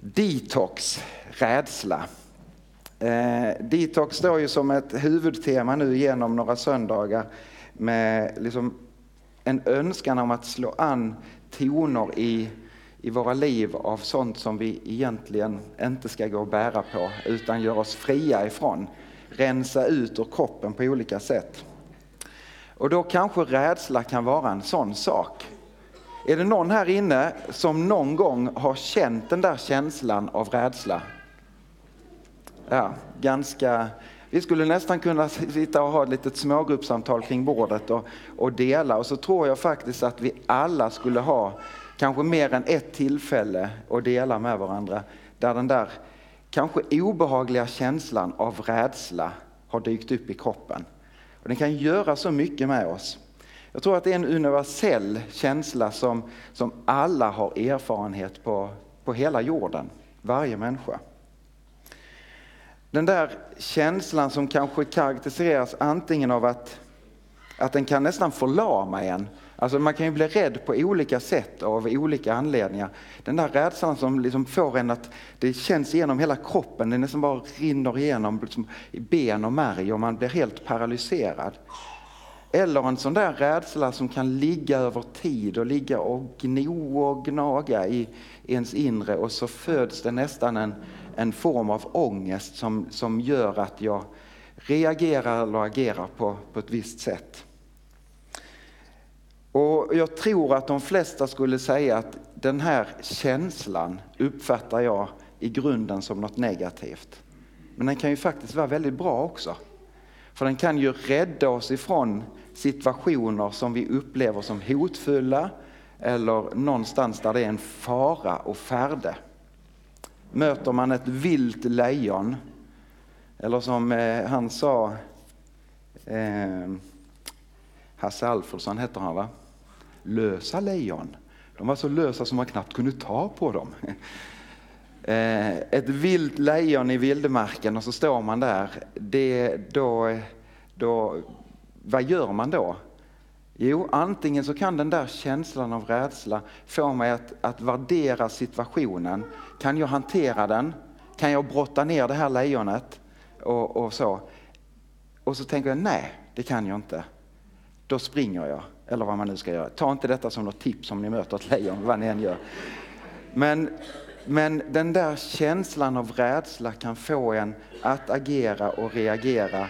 Detox, rädsla. Eh, detox står ju som ett huvudtema nu genom några söndagar med liksom en önskan om att slå an toner i, i våra liv av sånt som vi egentligen inte ska gå och bära på utan göra oss fria ifrån. Rensa ut ur kroppen på olika sätt. Och då kanske rädsla kan vara en sån sak. Är det någon här inne som någon gång har känt den där känslan av rädsla? Ja, ganska... Vi skulle nästan kunna sitta och ha ett litet smågruppsamtal kring bordet och, och dela och så tror jag faktiskt att vi alla skulle ha kanske mer än ett tillfälle att dela med varandra där den där kanske obehagliga känslan av rädsla har dykt upp i kroppen. Och den kan göra så mycket med oss. Jag tror att det är en universell känsla som, som alla har erfarenhet på, på hela jorden, varje människa. Den där känslan som kanske karaktäriseras antingen av att, att den kan nästan förlama en. Alltså man kan ju bli rädd på olika sätt av olika anledningar. Den där rädslan som liksom får en att det känns igenom hela kroppen, det nästan bara rinner igenom liksom i ben och märg och man blir helt paralyserad. Eller en sån där rädsla som kan ligga över tid och ligga och gno och gnaga i ens inre och så föds det nästan en, en form av ångest som, som gör att jag reagerar eller agerar på, på ett visst sätt. Och Jag tror att de flesta skulle säga att den här känslan uppfattar jag i grunden som något negativt. Men den kan ju faktiskt vara väldigt bra också. För den kan ju rädda oss ifrån situationer som vi upplever som hotfulla eller någonstans där det är en fara och färde. Möter man ett vilt lejon, eller som eh, han sa, eh, Hasse Alfredsson heter han va? Lösa lejon. De var så lösa som man knappt kunde ta på dem. Eh, ett vilt lejon i vildmarken och så står man där. Det, då, då, vad gör man då? Jo, antingen så kan den där känslan av rädsla få mig att, att värdera situationen. Kan jag hantera den? Kan jag brotta ner det här lejonet? Och, och så. Och så tänker jag, nej, det kan jag inte. Då springer jag, eller vad man nu ska göra. Ta inte detta som något tips om ni möter ett lejon, vad ni än gör. Men, men den där känslan av rädsla kan få en att agera och reagera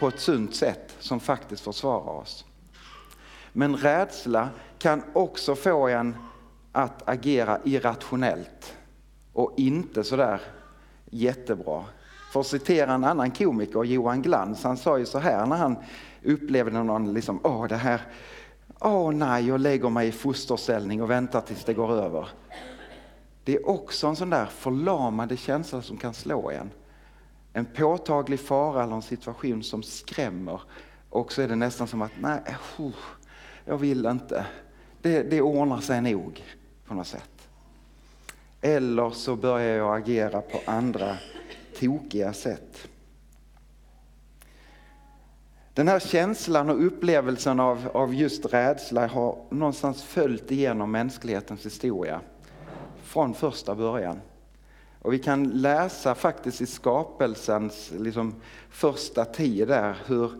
på ett sunt sätt som faktiskt försvarar oss. Men rädsla kan också få en att agera irrationellt och inte sådär jättebra. För att citera en annan komiker, Johan Glans, han sa ju så här när han upplevde någon liksom, åh det här, åh nej, jag lägger mig i fosterställning och väntar tills det går över. Det är också en sån där förlamande känsla som kan slå en. En påtaglig fara eller en situation som skrämmer och så är det nästan som att, nej, jag vill inte. Det, det ordnar sig nog på något sätt. Eller så börjar jag agera på andra tokiga sätt. Den här känslan och upplevelsen av, av just rädsla har någonstans följt igenom mänsklighetens historia från första början. Och vi kan läsa faktiskt i skapelsens liksom, första tid där hur,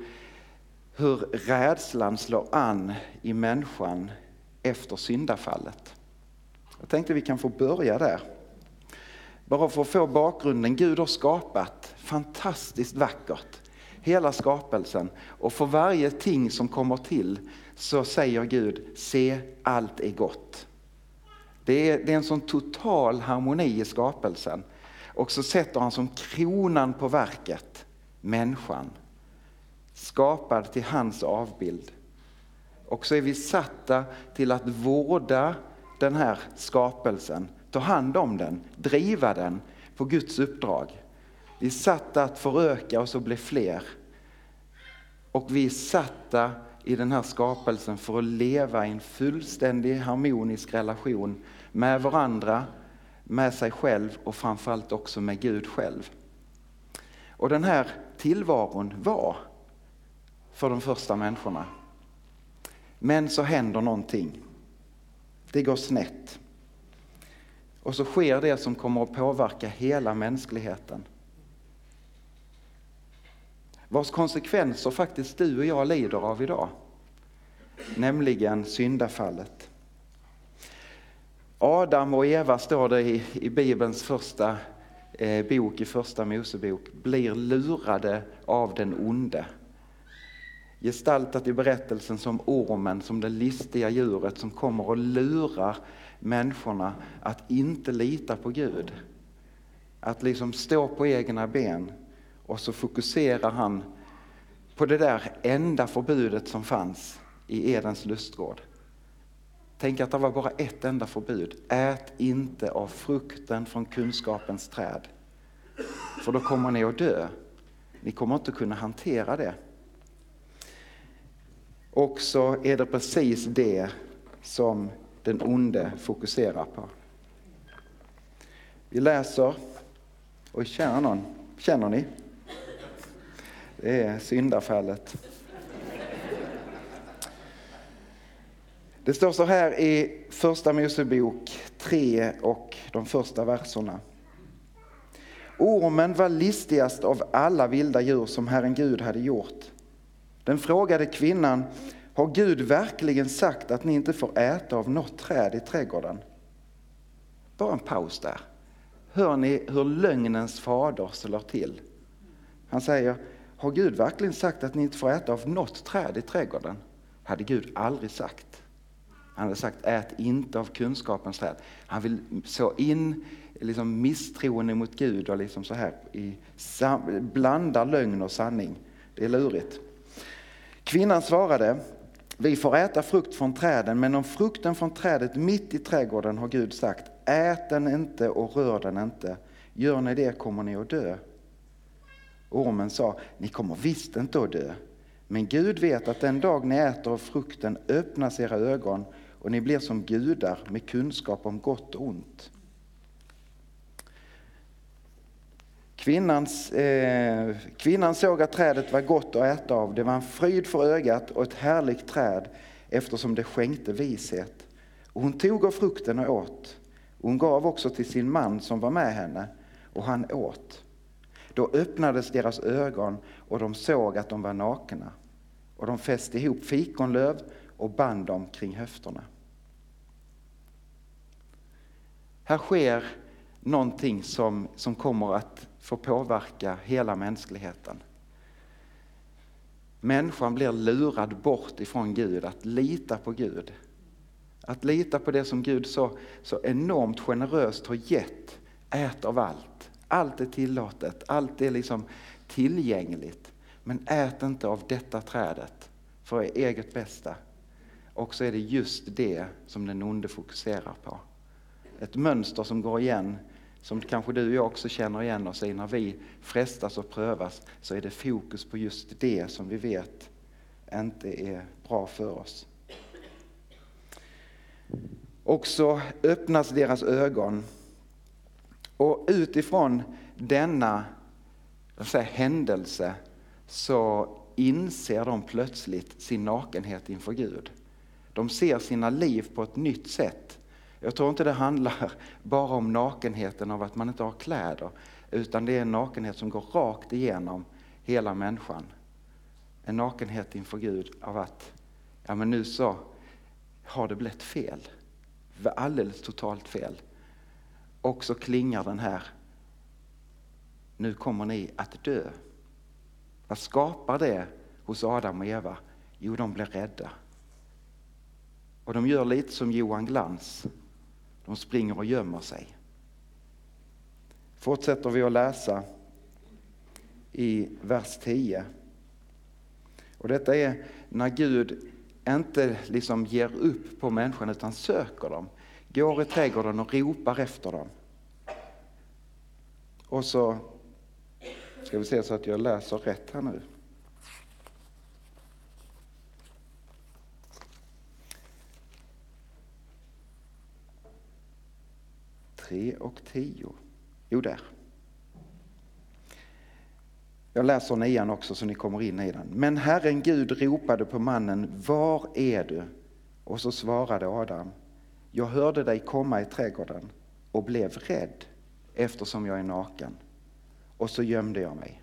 hur rädslan slår an i människan efter syndafallet. Jag tänkte vi kan få börja där. Bara för att få bakgrunden. Gud har skapat fantastiskt vackert. Hela skapelsen. Och för varje ting som kommer till så säger Gud, se allt är gott. Det är, det är en sån total harmoni i skapelsen. Och så sätter han som kronan på verket människan. Skapad till hans avbild. Och så är vi satta till att vårda den här skapelsen, ta hand om den, driva den på Guds uppdrag. Vi är satta att föröka oss och bli fler. Och vi är satta i den här skapelsen för att leva i en fullständig harmonisk relation med varandra, med sig själv och framförallt också med Gud själv. Och den här tillvaron var för de första människorna. Men så händer någonting. Det går snett. Och så sker det som kommer att påverka hela mänskligheten. Vars konsekvenser faktiskt du och jag lider av idag. Nämligen syndafallet. Adam och Eva står det i, i Bibelns första eh, bok, i första Mosebok, blir lurade av den onde. Gestaltat i berättelsen som ormen, som det listiga djuret som kommer och lurar människorna att inte lita på Gud. Att liksom stå på egna ben och så fokuserar han på det där enda förbudet som fanns i Edens lustgård. Tänk att det var bara ett enda förbud. Ät inte av frukten från kunskapens träd. För då kommer ni att dö. Ni kommer inte kunna hantera det. Och så är det precis det som den onde fokuserar på. Vi läser, och känner någon? Känner ni? Det är syndafallet. Det står så här i första Mosebok 3 och de första verserna. Ormen var listigast av alla vilda djur som Herren Gud hade gjort. Den frågade kvinnan, har Gud verkligen sagt att ni inte får äta av något träd i trädgården? Bara en paus där. Hör ni hur lögnens fader slår till? Han säger, har Gud verkligen sagt att ni inte får äta av något träd i trädgården? hade Gud aldrig sagt. Han hade sagt ät inte av kunskapens träd. Han vill så in liksom misstroende mot Gud och liksom så här i, blanda lögn och sanning. Det är lurigt. Kvinnan svarade, vi får äta frukt från träden, men om frukten från trädet mitt i trädgården har Gud sagt, ät den inte och rör den inte. Gör ni det kommer ni att dö. Ormen sa, ni kommer visst inte att dö. Men Gud vet att den dag ni äter av frukten öppnas era ögon och ni blir som gudar med kunskap om gott och ont. Kvinnans, eh, kvinnan såg att trädet var gott att äta av. Det var en fryd för ögat och ett härligt träd eftersom det skänkte vishet. Och hon tog av frukten och åt. Och hon gav också till sin man som var med henne och han åt. Då öppnades deras ögon och de såg att de var nakna. Och de fäste ihop fikonlöv och band dem kring höfterna. Här sker någonting som, som kommer att få påverka hela mänskligheten. Människan blir lurad bort ifrån Gud, att lita på Gud. Att lita på det som Gud så, så enormt generöst har gett. Ät av allt. Allt är tillåtet, allt är liksom tillgängligt. Men ät inte av detta trädet för er eget bästa. Och så är det just det som den onde fokuserar på. Ett mönster som går igen, som kanske du och jag också känner igen oss i när vi frestas och prövas, så är det fokus på just det som vi vet inte är bra för oss. Och så öppnas deras ögon och utifrån denna säga, händelse så inser de plötsligt sin nakenhet inför Gud. De ser sina liv på ett nytt sätt. Jag tror inte det handlar bara om nakenheten av att man inte har kläder, utan det är en nakenhet som går rakt igenom hela människan. En nakenhet inför Gud av att, ja men nu så har det blivit fel. Alldeles totalt fel. Och så klingar den här, nu kommer ni att dö. Vad skapar det hos Adam och Eva? Jo, de blir rädda. Och de gör lite som Johan Glans. De springer och gömmer sig. Fortsätter vi att läsa i vers 10. Och detta är när Gud inte liksom ger upp på människan utan söker dem. Går i trädgården och ropar efter dem. Och så ska vi se så att jag läser rätt här nu. 3 och 10. Jo, där. Jag läser nian också så ni kommer in i den. Men Herren Gud ropade på mannen, var är du? Och så svarade Adam, jag hörde dig komma i trädgården och blev rädd eftersom jag är naken. Och så gömde jag mig.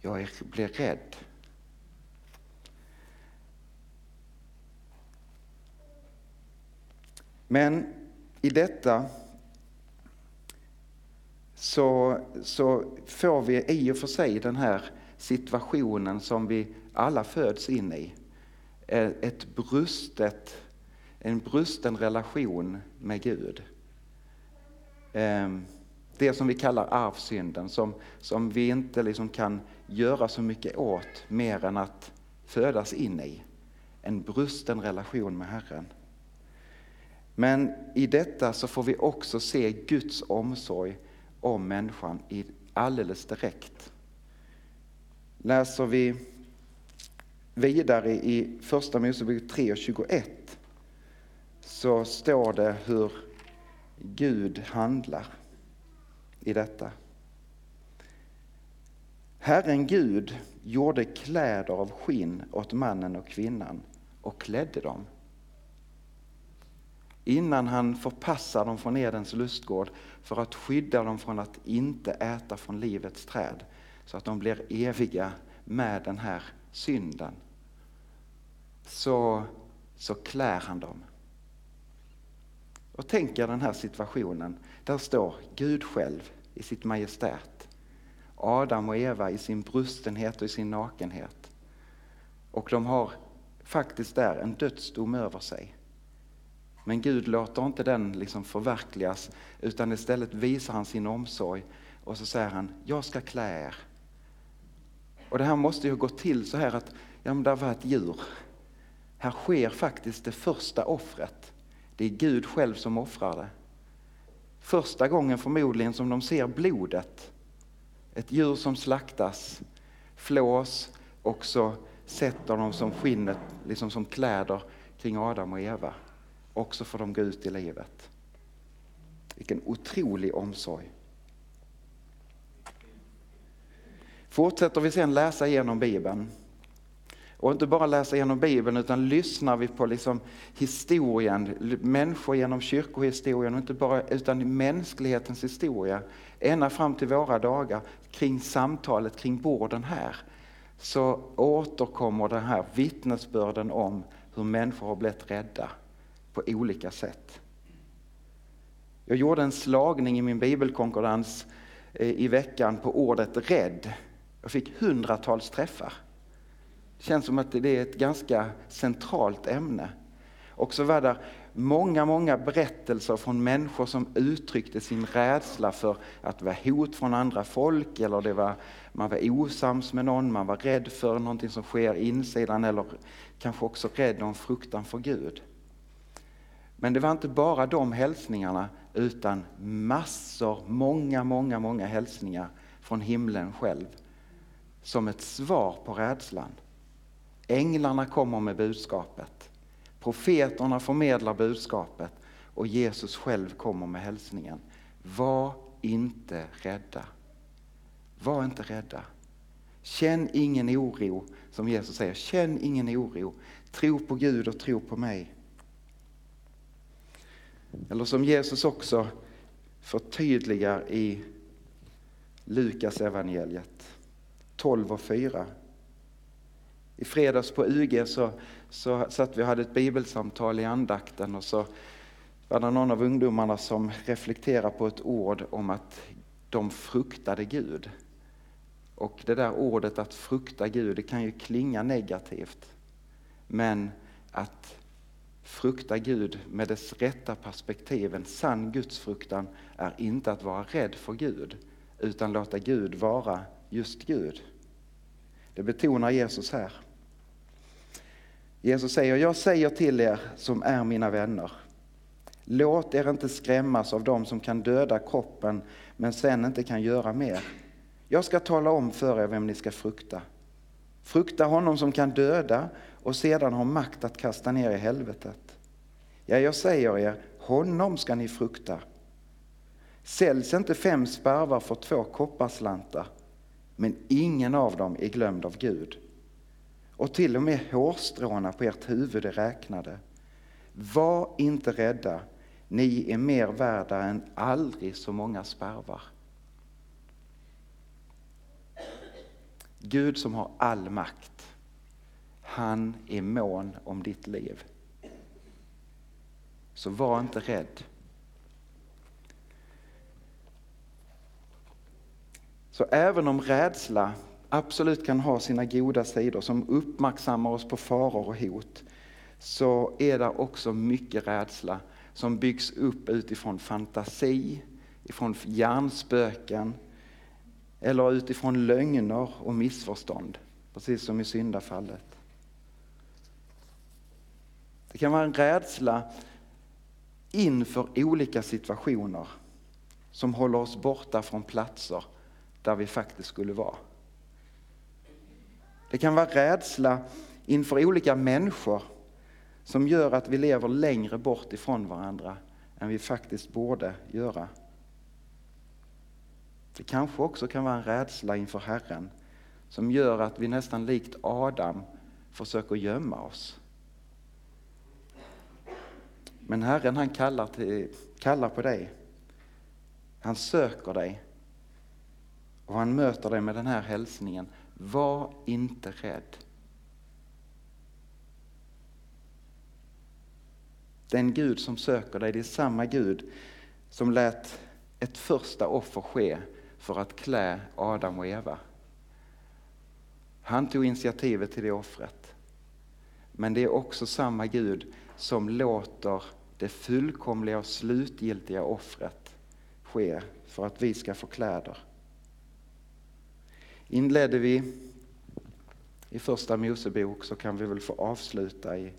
Jag blev rädd. Men i detta så, så får vi i och för sig den här situationen som vi alla föds in i. Ett brustet, en brusten relation med Gud. Ehm, det som vi kallar arvsynden, som, som vi inte liksom kan göra så mycket åt mer än att födas in i. En brusten relation med Herren. Men i detta så får vi också se Guds omsorg om människan i alldeles direkt. Läser vi vidare i Första Mosebok 3 och 21 så står det hur Gud handlar i detta. Herren Gud gjorde kläder av skinn åt mannen och kvinnan och klädde dem. Innan han förpassar dem från Edens lustgård för att skydda dem från att inte äta från livets träd så att de blir eviga med den här synden. Så, så klär han dem. Och tänk er den här situationen. Där står Gud själv i sitt majestät. Adam och Eva i sin brustenhet och i sin nakenhet. Och de har faktiskt där en dödsdom över sig. Men Gud låter inte den liksom förverkligas utan istället visar han sin omsorg och så säger han, jag ska klä er. Och det här måste ju gå till så här att, ja men där var ett djur. Här sker faktiskt det första offret. Det är Gud själv som offrar det. Första gången förmodligen som de ser blodet. Ett djur som slaktas, flås och så sätter de som skinnet, liksom som kläder kring Adam och Eva. Och så får de gå ut i livet. Vilken otrolig omsorg. Fortsätter vi sen läsa igenom Bibeln och inte bara läsa genom Bibeln utan lyssnar vi på liksom historien, människor genom kyrkohistorien och inte bara utan mänsklighetens historia ända fram till våra dagar kring samtalet kring borden här så återkommer den här vittnesbörden om hur människor har blivit rädda på olika sätt. Jag gjorde en slagning i min bibelkonkurrens eh, i veckan på ordet rädd. Jag fick hundratals träffar. Det känns som att det är ett ganska centralt ämne. Och så var det många, många berättelser från människor som uttryckte sin rädsla för att det var hot från andra folk eller det var, man var osams med någon, man var rädd för någonting som sker insidan eller kanske också rädd om fruktan för Gud. Men det var inte bara de hälsningarna utan massor, många, många, många hälsningar från himlen själv som ett svar på rädslan. Änglarna kommer med budskapet. Profeterna förmedlar budskapet och Jesus själv kommer med hälsningen. Var inte rädda. Var inte rädda. Känn ingen oro, som Jesus säger. Känn ingen oro. Tro på Gud och tro på mig. Eller som Jesus också förtydligar i Lukas evangeliet 12 och 4. I fredags på UG så, så satt vi och hade ett bibelsamtal i andakten och så var det någon av ungdomarna som reflekterade på ett ord om att de fruktade Gud. Och det där ordet att frukta Gud, det kan ju klinga negativt. Men att frukta Gud med dess rätta perspektiv, en sann gudsfruktan, är inte att vara rädd för Gud, utan låta Gud vara just Gud. Det betonar Jesus här. Jesus säger, jag säger till er som är mina vänner, låt er inte skrämmas av dem som kan döda kroppen men sen inte kan göra mer. Jag ska tala om för er vem ni ska frukta. Frukta honom som kan döda och sedan har makt att kasta ner i helvetet. Ja, jag säger er, honom ska ni frukta. Säljs inte fem sparvar för två kopparslantar, men ingen av dem är glömd av Gud. Och till och med hårstråna på ert huvud är räknade. Var inte rädda, Ni är mer värda än aldrig så många sparvar. Gud som har all makt, han är mån om ditt liv. Så var inte rädd. Så även om rädsla absolut kan ha sina goda sidor som uppmärksammar oss på faror och hot, så är det också mycket rädsla som byggs upp utifrån fantasi, ifrån hjärnspöken eller utifrån lögner och missförstånd, precis som i syndafallet. Det kan vara en rädsla inför olika situationer som håller oss borta från platser där vi faktiskt skulle vara. Det kan vara rädsla inför olika människor som gör att vi lever längre bort ifrån varandra än vi faktiskt borde göra. Det kanske också kan vara en rädsla inför Herren som gör att vi nästan likt Adam försöker gömma oss. Men Herren han kallar, till, kallar på dig. Han söker dig. Och han möter dig med den här hälsningen. Var inte rädd. Den Gud som söker dig, det är samma Gud som lät ett första offer ske för att klä Adam och Eva. Han tog initiativet till det offret. Men det är också samma Gud som låter det fullkomliga och slutgiltiga offret ske för att vi ska få kläder. Inledde vi i första Mosebok så kan vi väl få avsluta i,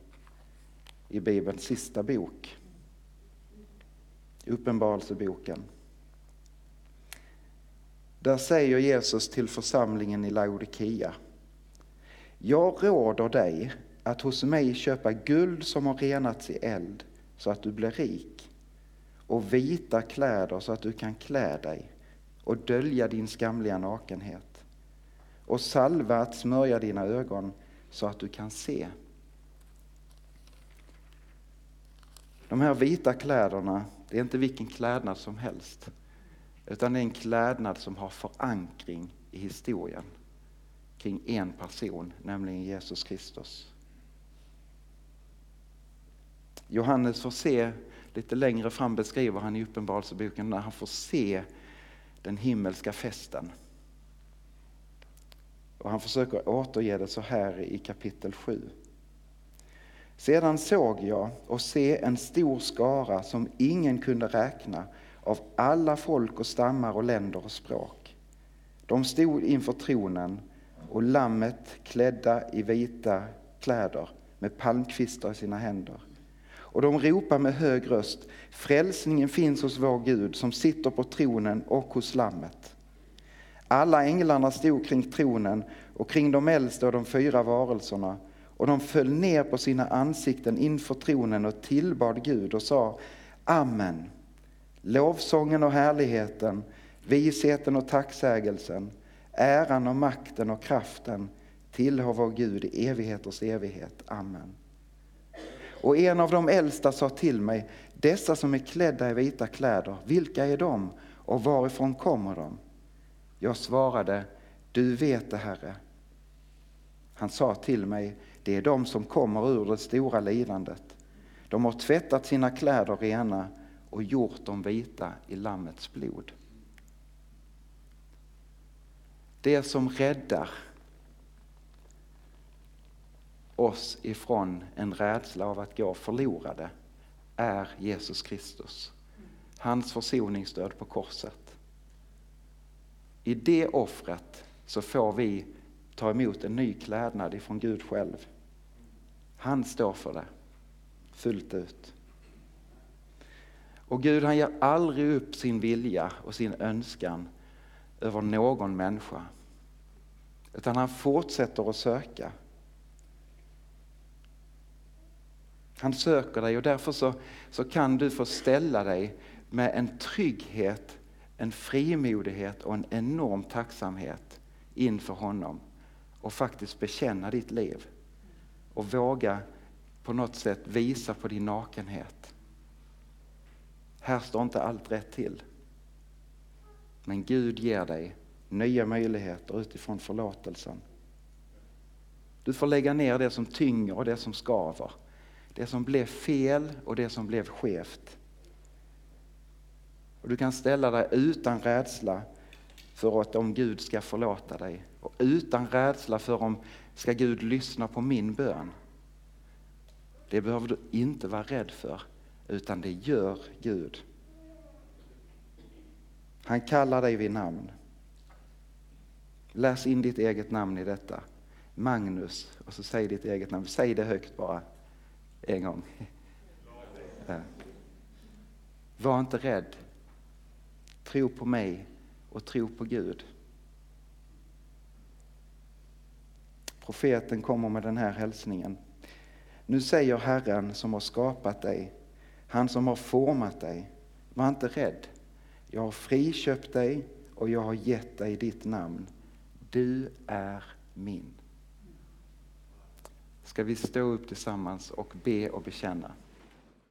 i Bibelns sista bok, Uppenbarelseboken. Där säger Jesus till församlingen i Laodikea. Jag råder dig att hos mig köpa guld som har renats i eld så att du blir rik och vita kläder så att du kan klä dig och dölja din skamliga nakenhet och salva att smörja dina ögon så att du kan se. De här vita kläderna, det är inte vilken klädnad som helst. Utan det är en klädnad som har förankring i historien kring en person, nämligen Jesus Kristus. Johannes får se, lite längre fram beskriver han i Uppenbarelseboken när han får se den himmelska festen. Och han försöker återge det så här i kapitel 7. Sedan såg jag och se en stor skara som ingen kunde räkna av alla folk och stammar och länder och språk. De stod inför tronen och lammet klädda i vita kläder med palmkvistar i sina händer. Och de ropar med hög röst, frälsningen finns hos vår Gud som sitter på tronen och hos lammet. Alla änglarna stod kring tronen och kring de äldste och de fyra varelserna och de föll ner på sina ansikten inför tronen och tillbad Gud och sa Amen. Lovsången och härligheten, visheten och tacksägelsen, äran och makten och kraften tillhör vår Gud i evigheters evighet. Amen. Och en av de äldsta sa till mig, dessa som är klädda i vita kläder, vilka är de och varifrån kommer de? Jag svarade, du vet det Herre. Han sa till mig, det är de som kommer ur det stora lidandet. De har tvättat sina kläder rena och gjort dem vita i Lammets blod. Det som räddar oss ifrån en rädsla av att gå förlorade är Jesus Kristus. Hans försoningsdöd på korset. I det offret så får vi ta emot en ny klädnad ifrån Gud själv. Han står för det fullt ut. Och Gud han ger aldrig upp sin vilja och sin önskan över någon människa. Utan han fortsätter att söka. Han söker dig och därför så, så kan du få ställa dig med en trygghet, en frimodighet och en enorm tacksamhet inför honom och faktiskt bekänna ditt liv och våga på något sätt visa på din nakenhet. här står inte allt rätt till. Men Gud ger dig nya möjligheter utifrån förlåtelsen. Du får lägga ner det som tynger och det som skaver. Det som blev fel och det som blev skevt. Och du kan ställa dig utan rädsla för att om Gud ska förlåta dig och utan rädsla för om ska Gud lyssna på min bön. Det behöver du inte vara rädd för utan det gör Gud. Han kallar dig vid namn. Läs in ditt eget namn i detta. Magnus, och så säg ditt eget namn. Säg det högt bara, en gång. Var inte rädd. Tro på mig och tro på Gud. Profeten kommer med den här hälsningen. Nu säger Herren som har skapat dig, han som har format dig, var inte rädd. Jag har friköpt dig och jag har gett dig ditt namn. Du är min. Ska vi stå upp tillsammans och be och bekänna?